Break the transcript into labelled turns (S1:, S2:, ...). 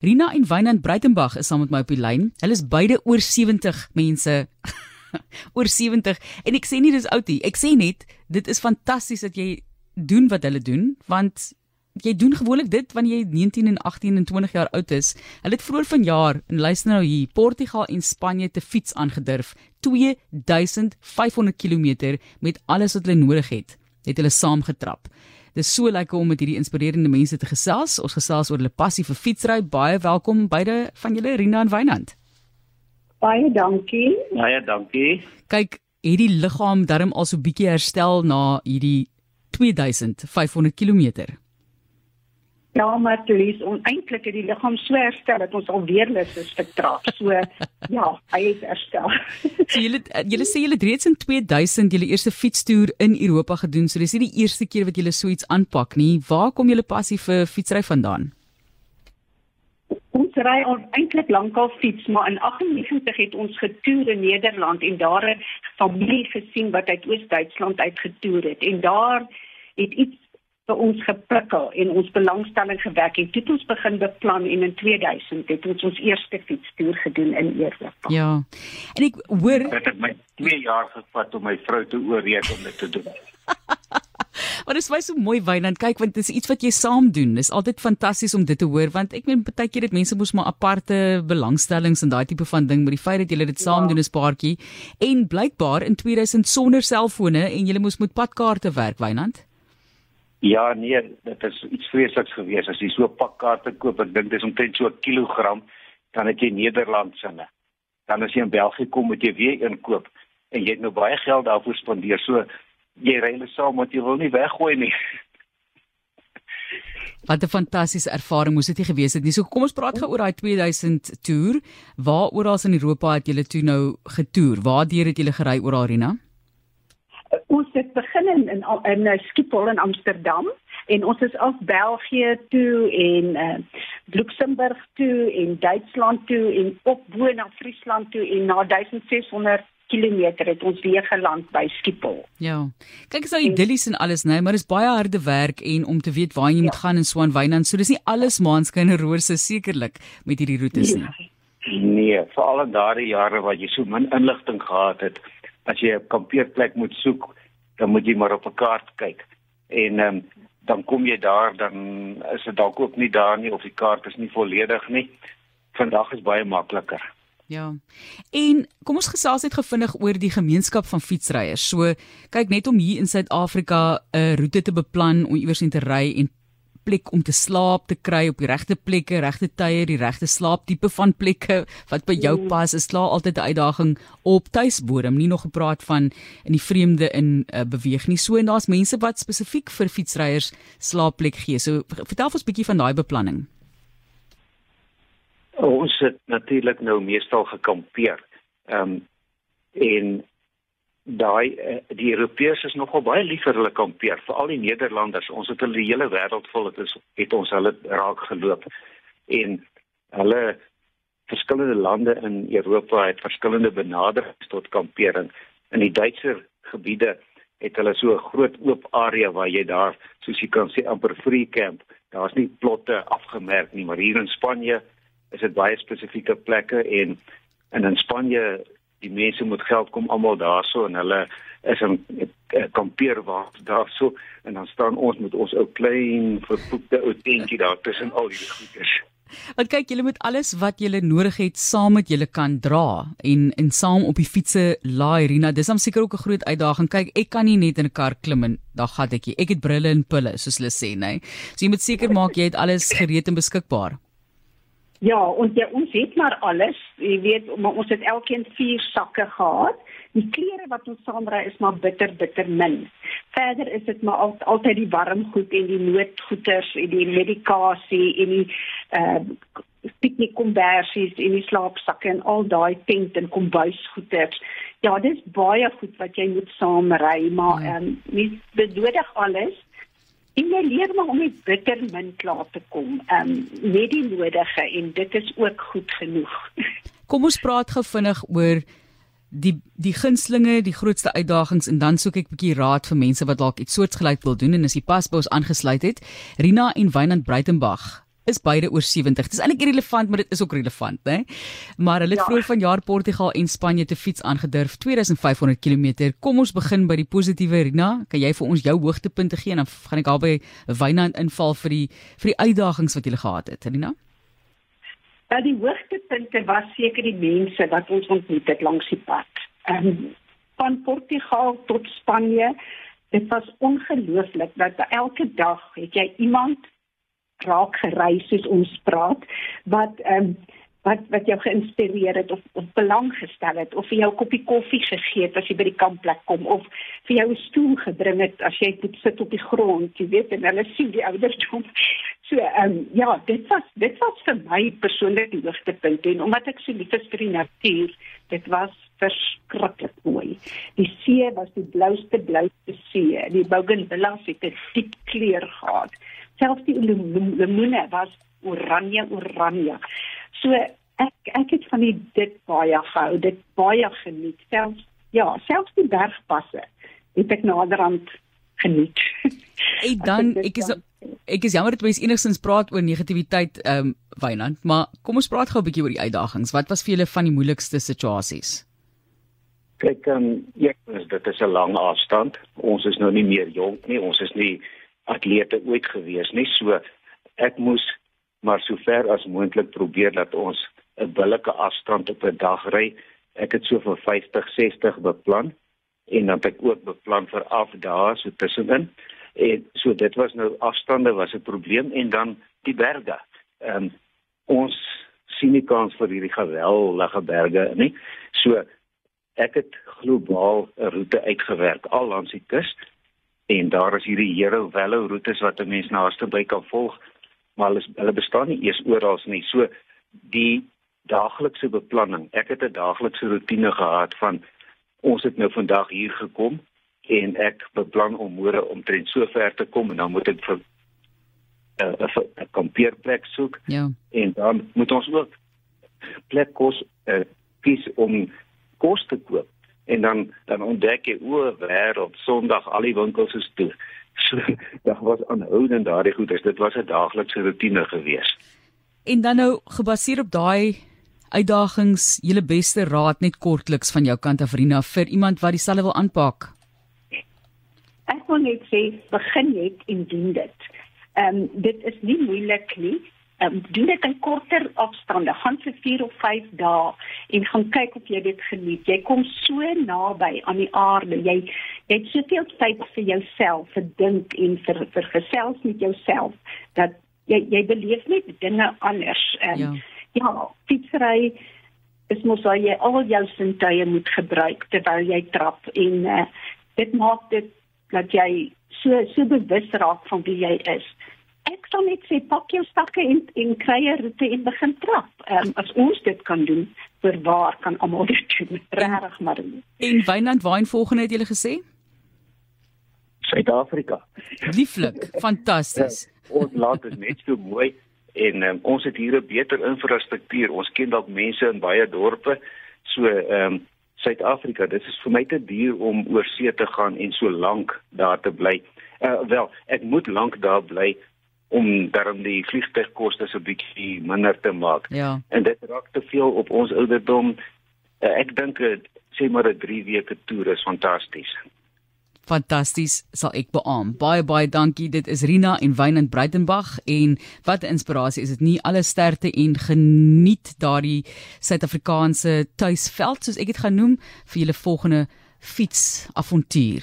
S1: Rina en Wynand Breitenberg is saam met my op die lyn. Hulle is beide oor 70 mense. oor 70 en ek sê nie dis oud nie. Ek sê net dit is fantasties dat jy doen wat hulle doen want jy doen gewoonlik dit wanneer jy 19 en 18 en 20 jaar oud is. Hulle het vroeër vanjaar en luister nou hier, Portugal en Spanje te fiets aangedurf. 2500 km met alles wat hulle nodig het. Het hulle saamgetrap. Dis so lekker om met hierdie inspirerende mense te gesels. Ons gesels oor hulle passie vir fietsry. Baie welkom beide van julle Rina en Wynand.
S2: Baie dankie.
S3: Baie dankie.
S1: Kyk, hierdie liggaam darm al so bietjie herstel na hierdie 2500 km.
S2: Ja, maar Lies, eintlik het die liggaam so herstel dat ons alweer lus is vir trap. So ja, hy het herstel.
S1: so julle julle sê julle het reeds in 2000 julle eerste fietstoer in Europa gedoen. So dis nie die eerste keer wat julle so iets aanpak nie. Waar kom julle passie vir fietsry vandaan?
S2: Ons ry al eintlik lankal fiets, maar in 98 het ons getoer in Nederland en daar 'n familie gesien wat uit Oos-Duitsland uitgetoer het en daar het iets vir ons geprikkel en ons belangstelling gewek en dit ons begin beplan en in 2000 het ons ons eerste fietstoer gedoen in Europa.
S1: Ja. En ek hoor
S3: dit het my 2 jaar gevat om my vrou te oorreed om dit te doen.
S1: Maar dit is baie so mooi Wynand kyk want dit is iets wat jy saam doen. Dit is altyd fantasties om dit te hoor want ek meen baie keer dit mense mos maar aparte belangstellings en daai tipe van ding, maar die feit dat julle dit saam ja. doen is paartjie en blykbaar in 2000 sonder selfone en julle moes met padkaarte werk Wynand.
S3: Ja, nee, dit is iets vreesliks gewees as jy so 'n pak kaarte koop, ek dink dis omtrent so 'n kilogram, dan het jy Nederland sinne. Dan as jy in België kom, moet jy weer een koop en jy het nou baie geld daarvoor spandeer. So jy ry net saam met jy wil nie weggooi nie.
S1: Wat 'n fantastiese ervaring moes dit gewees het nie. So kom ons praat gou oor daai 2000 toer. Waar oral in Europa het julle toe nou getoer? Waar deur het julle gery oor Arena?
S2: ons het begin in in, in uh, Schiphol in Amsterdam en ons is af België toe en uh, Luxemburg toe en Duitsland toe en op bo na Friesland toe en na 1600 kilometer het ons weer geland by Schiphol.
S1: Ja. Kyk nou idillies en alles, nee, maar dit is baie harde werk en om te weet waar jy ja. moet gaan in Swan Wynand, so dis nie alles maanskyn en rose sekerlik met hierdie roetes nie.
S3: Nee, nee veral in daardie jare wat jy so min inligting gehad het as jy 'n kampeerplek moet soek, dan moet jy maar op 'n kaart kyk. En ehm um, dan kom jy daar dan is dit dalk ook nie daar nie of die kaart is nie volledig nie. Vandag is baie makliker.
S1: Ja. En kom ons gesels net gevindig oor die gemeenskap van fietsryers. So kyk net om hier in Suid-Afrika 'n roete te beplan om iewers in te ry en plek om te slaap te kry op die regte plekke, regte tye, die regte slaaptipe van plekke wat by jou mm. pas, is klaar altyd 'n uitdaging op tuisbodem, nie nog gepraat van in die vreemde in uh, beweeg nie. So en daar's mense wat spesifiek vir fietsryers slaapplek gee. So vertel ons 'n bietjie van daai beplanning.
S3: Ons het natuurlik nou meestal gekampeer. Ehm um, en daai eh, die Europeërs is nogal baie lief vir hulle kampeer, veral die Nederlanders. Ons het hulle die hele wêreld vol het, is, het ons hulle raak geloop. En hulle verskillende lande in Europa het verskillende benaderings tot kampering. In die Duitse gebiede het hulle so 'n groot oop area waar jy daar, soos jy kan sê, amper free camp. Daar's nie plotte afgemerk nie, maar hier in Spanje is dit baie spesifieke plekke en en in Spanje die mense moet geld kom almal daarso en hulle is 'n kampeer waar daarso en dan staan ons met ons ou klein verpoekte ou tentjie daar tussen al hierdie goeders.
S1: Want kyk, julle moet alles wat julle nodig het saam met julle kan dra en en saam op die fietsse laai Rina. Dis hom seker ook 'n groot uitdaging. Kyk, ek kan nie net in 'n kar klim en dan gat ek. Ek het brille en pille, soos hulle sê, nê. So jy moet seker maak jy het alles gereed en beskikbaar.
S2: Ja, ons ja, ons het maar alles. Jy weet, maar ons het elkeen vier sakke gehad. Die klere wat ons saamry is maar bitter bitter min. Verder is dit maar al, altyd die warm goed en die noodgoeders en die medikasie en die uh piknikkombersies en die slaapsakke en al daai tent en kombuisgoeders. Ja, dis baie goed wat jy moet saamry, maar ja. ehm um, nie benodig alles En jy leer maar om met bitter min klaar te kom. Ehm um, net die nodige en dit is ook goed genoeg.
S1: Kom ons praat gou vinnig oor die die gunstlinge, die grootste uitdagings en dan soek ek 'n bietjie raad vir mense wat dalk iets soortgelyk wil doen en as jy pas by ons aangesluit het. Rina en Wynand Breitenberg. Is beide oor 70. Dis eintlik irrelevant, maar dit is ook relevant, né? Maar hulle het ja. vroeër vanjaar Portugal en Spanje te fiets aangedurf 2500 km. Kom ons begin by die positiewe Rina. Kan jy vir ons jou hoogtepunte gee en dan gaan ek albei Wynand inval vir die vir die uitdagings wat jy gehad het, Rina?
S2: Ja, die hoogtepunte was seker die mense wat ons ontmoet het langs die pad. Ehm um, van Portugal tot Spanje Dit was ongelooflik dat elke dag het jy iemand raak gereis soos ons praat wat ehm um, wat wat jou geïnspireer het of of belang gestel het of vir jou 'n koppie koffie gegee het as jy by die kampplek kom of vir jou 'n stoel gebring het as jy moet sit op die grond, jy weet en hulle sien die ouderdom. So ehm um, ja, dit was dit was vir my persoonlik die hoogtepunt en omdat ek so lief is vir die natuur, dit was verskriklik mooi. Die see was die blouste blouste see. Die bougainvilleas het 'n diep kleur gehad. Selfs die lemoene was oranje oranje. So ek ek het van die dit baie gehou, dit baie geniet. Selfs ja, selfs die bergpasse het ek naderhand geniet.
S1: Hey dan ek is ek is jammer dat jy enigstens praat oor negativiteit ehm um, Wynand, maar kom ons praat gou 'n bietjie oor die uitdagings. Wat was vir julle van die moeilikste situasies?
S3: Kyk, ehm um, ja, dit is 'n lang afstand. Ons is nou nie meer jonk nie. Ons is nie atlete ooit gewees nie. So ek moes maar so ver as moontlik probeer dat ons 'n billike afstand op 'n dag ry. Ek het so vir 50, 60 beplan en dan ek ook beplan vir afdae so tussenin. En so dit was nou afstande was 'n probleem en dan die berge. Ehm um, ons sien nie kans vir hierdie geweldige berge nie. So ek het globaal 'n roete uitgewerk al langs die kus en daar is hierdie Hero Velo roetes wat 'n mens naaste by kan volg maar hulle hulle bestaan nie eers oral nie. So die daaglikse beplanning ek het 'n daaglikse rotine gehad van ons het nou vandag hier gekom en ek beplan om môre omtrent so ver te kom en dan moet ek vir eh, 'n uh, kampeerplek soek
S1: ja.
S3: en dan moet ons ook plek kos uh, kies om kos te koop en dan dan ontdek jy o, wêreld, Sondag al die winkels is toe. So dit was aanhoudend daardie goeders. Dit was 'n daaglikse rotine geweest.
S1: En dan nou gebaseer op daai uitdagings, julle beste raad net kortliks van jou kant af Rina vir iemand wat dieselfde wil aanpak.
S2: Ek wil net sê begin net en doen dit. Ehm um, dit is nie moeilik nie um, doen dit in korter afstande, gaan vir 4 of 5 dae en gaan kyk of jy dit geniet. Jy kom so naby aan die aarde. Jy jy het soveel tyd vir jouself, vir dink en vir vir gesels met jouself dat jy jy beleef net dinge anders. Um, ja, ja fietsry is mos al jy al jou sintuie moet gebruik terwyl jy trap en uh, dit maak dit dat jy so so bewus raak van wie jy is ek sal net sê pak jou stakke en en kry 'n roete en begin trap. Um, as ons dit kan doen, vir waar kan almal dit doen? Regtig maar.
S1: En Wynand Wyn volgende het jy gesê?
S3: Suid-Afrika.
S1: Lieflik, fantasties.
S3: Ja, ons land is net so mooi en um, ons het hier 'n beter infrastruktuur. Ons ken dalk mense in baie dorpe. So ehm um, Suid-Afrika, dit is vir my te duur om oor see te gaan en so lank daar te bly. Uh, wel, ek moet lank daar bly om daarom die vliegtuigkoste so bietjie minder te maak.
S1: Ja.
S3: En dit raak te veel op ons ouderdom. Uh, ek dink sê maar 'n 3 weke toer is fantasties.
S1: Fantasties, sal ek beamoen. Baie baie dankie. Dit is Rina en Wynand Breitenberg en wat 'n inspirasie is dit nie alle sterkte en geniet daardie Suid-Afrikaanse tuisveld soos ek dit gaan noem vir julle volgende fietsavontuur.